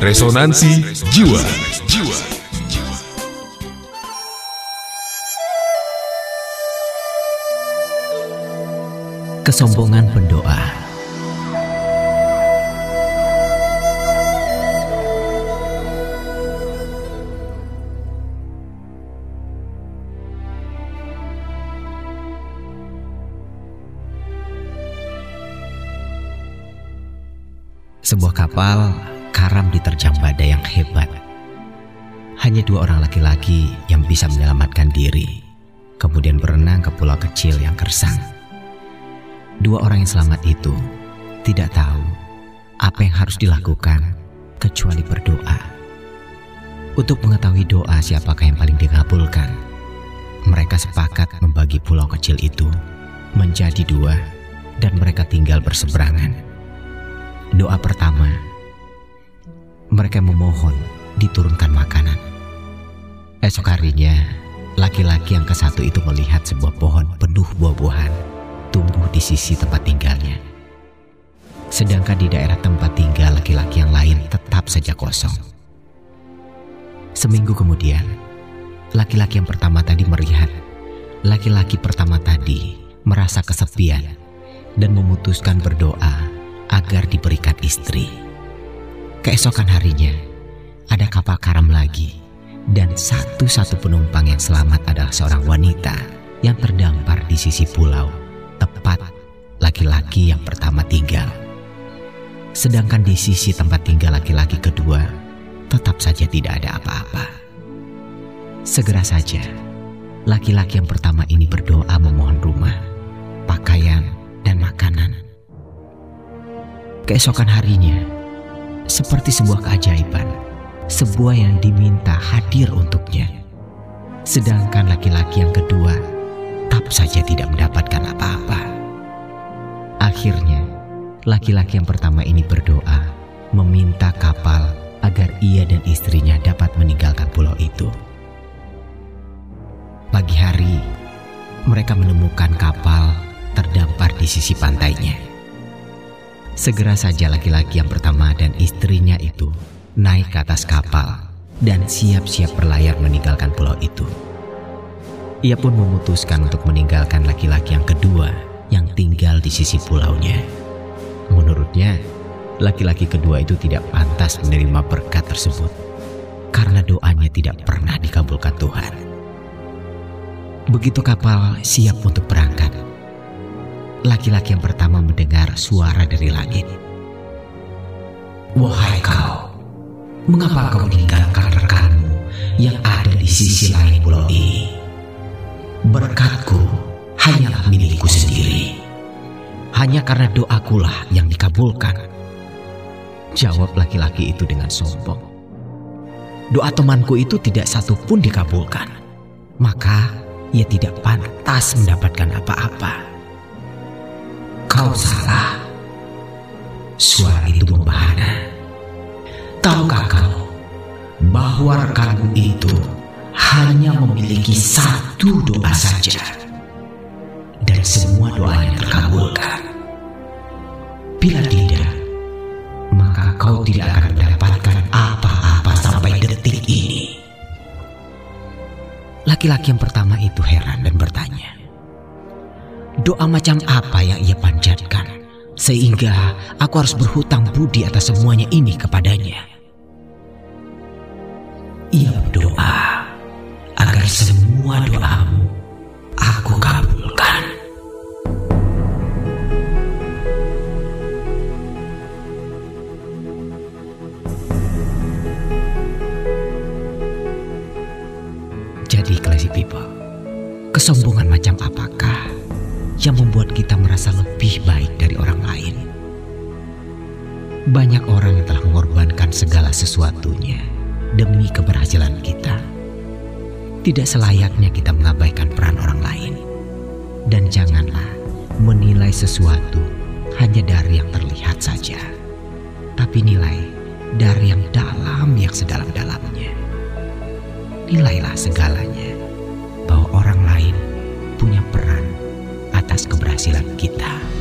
Resonansi Jiwa. Kesombongan pendoa. Sebuah kapal karam diterjang badai yang hebat. Hanya dua orang laki-laki yang bisa menyelamatkan diri, kemudian berenang ke pulau kecil yang gersang. Dua orang yang selamat itu tidak tahu apa yang harus dilakukan kecuali berdoa. Untuk mengetahui doa siapakah yang paling dikabulkan, mereka sepakat membagi pulau kecil itu menjadi dua dan mereka tinggal berseberangan. Doa pertama, mereka memohon diturunkan makanan. Esok harinya, laki-laki yang ke satu itu melihat sebuah pohon penuh buah-buahan tumbuh di sisi tempat tinggalnya. Sedangkan di daerah tempat tinggal laki-laki yang lain tetap saja kosong. Seminggu kemudian, laki-laki yang pertama tadi melihat laki-laki pertama tadi merasa kesepian dan memutuskan berdoa agar diberikan istri. Keesokan harinya, ada kapal karam lagi dan satu-satu penumpang yang selamat adalah seorang wanita yang terdampar di sisi pulau, tepat laki-laki yang pertama tinggal. Sedangkan di sisi tempat tinggal laki-laki kedua, tetap saja tidak ada apa-apa. Segera saja, laki-laki yang pertama ini berdoa memohon rumah, pakaian, dan makanan. Keesokan harinya, seperti sebuah keajaiban, sebuah yang diminta hadir untuknya. Sedangkan laki-laki yang kedua tetap saja tidak mendapatkan apa-apa. Akhirnya, laki-laki yang pertama ini berdoa meminta kapal agar ia dan istrinya dapat meninggalkan pulau itu. Pagi hari, mereka menemukan kapal terdampar di sisi pantainya. Segera saja laki-laki yang pertama dan istrinya itu naik ke atas kapal dan siap-siap berlayar meninggalkan pulau itu. Ia pun memutuskan untuk meninggalkan laki-laki yang kedua yang tinggal di sisi pulaunya. Menurutnya, laki-laki kedua itu tidak pantas menerima berkat tersebut karena doanya tidak pernah dikabulkan Tuhan. Begitu kapal siap untuk berangkat, laki-laki yang pertama mendengar suara dari langit. Wahai kau, mengapa kau meninggalkan rekanmu yang ada di sisi lain pulau ini? Berkatku hanyalah milikku sendiri. Hanya karena doakulah yang dikabulkan. Jawab laki-laki itu dengan sombong. Doa temanku itu tidak satu pun dikabulkan. Maka ia tidak pantas mendapatkan apa-apa. Kau salah. Suara itu membahana. Tahukah kau bahwa rekanmu itu hanya memiliki satu doa saja dan semua doanya terkabulkan. Bila tidak, maka kau tidak akan mendapatkan apa-apa sampai detik ini. Laki-laki yang pertama itu heran dan bertanya, Doa macam apa yang ia panjatkan sehingga aku harus berhutang budi atas semuanya ini kepadanya. Ia berdoa agar semua doamu aku kabulkan. Jadi classy people, kesombongan macam apakah yang membuat kita merasa lebih baik dari orang lain? Banyak orang yang telah mengorbankan segala sesuatunya demi keberhasilan kita. Tidak selayaknya kita mengabaikan peran orang lain. Dan janganlah menilai sesuatu hanya dari yang terlihat saja. Tapi nilai dari yang dalam yang sedalam-dalamnya. Nilailah segalanya keberhasilan kita.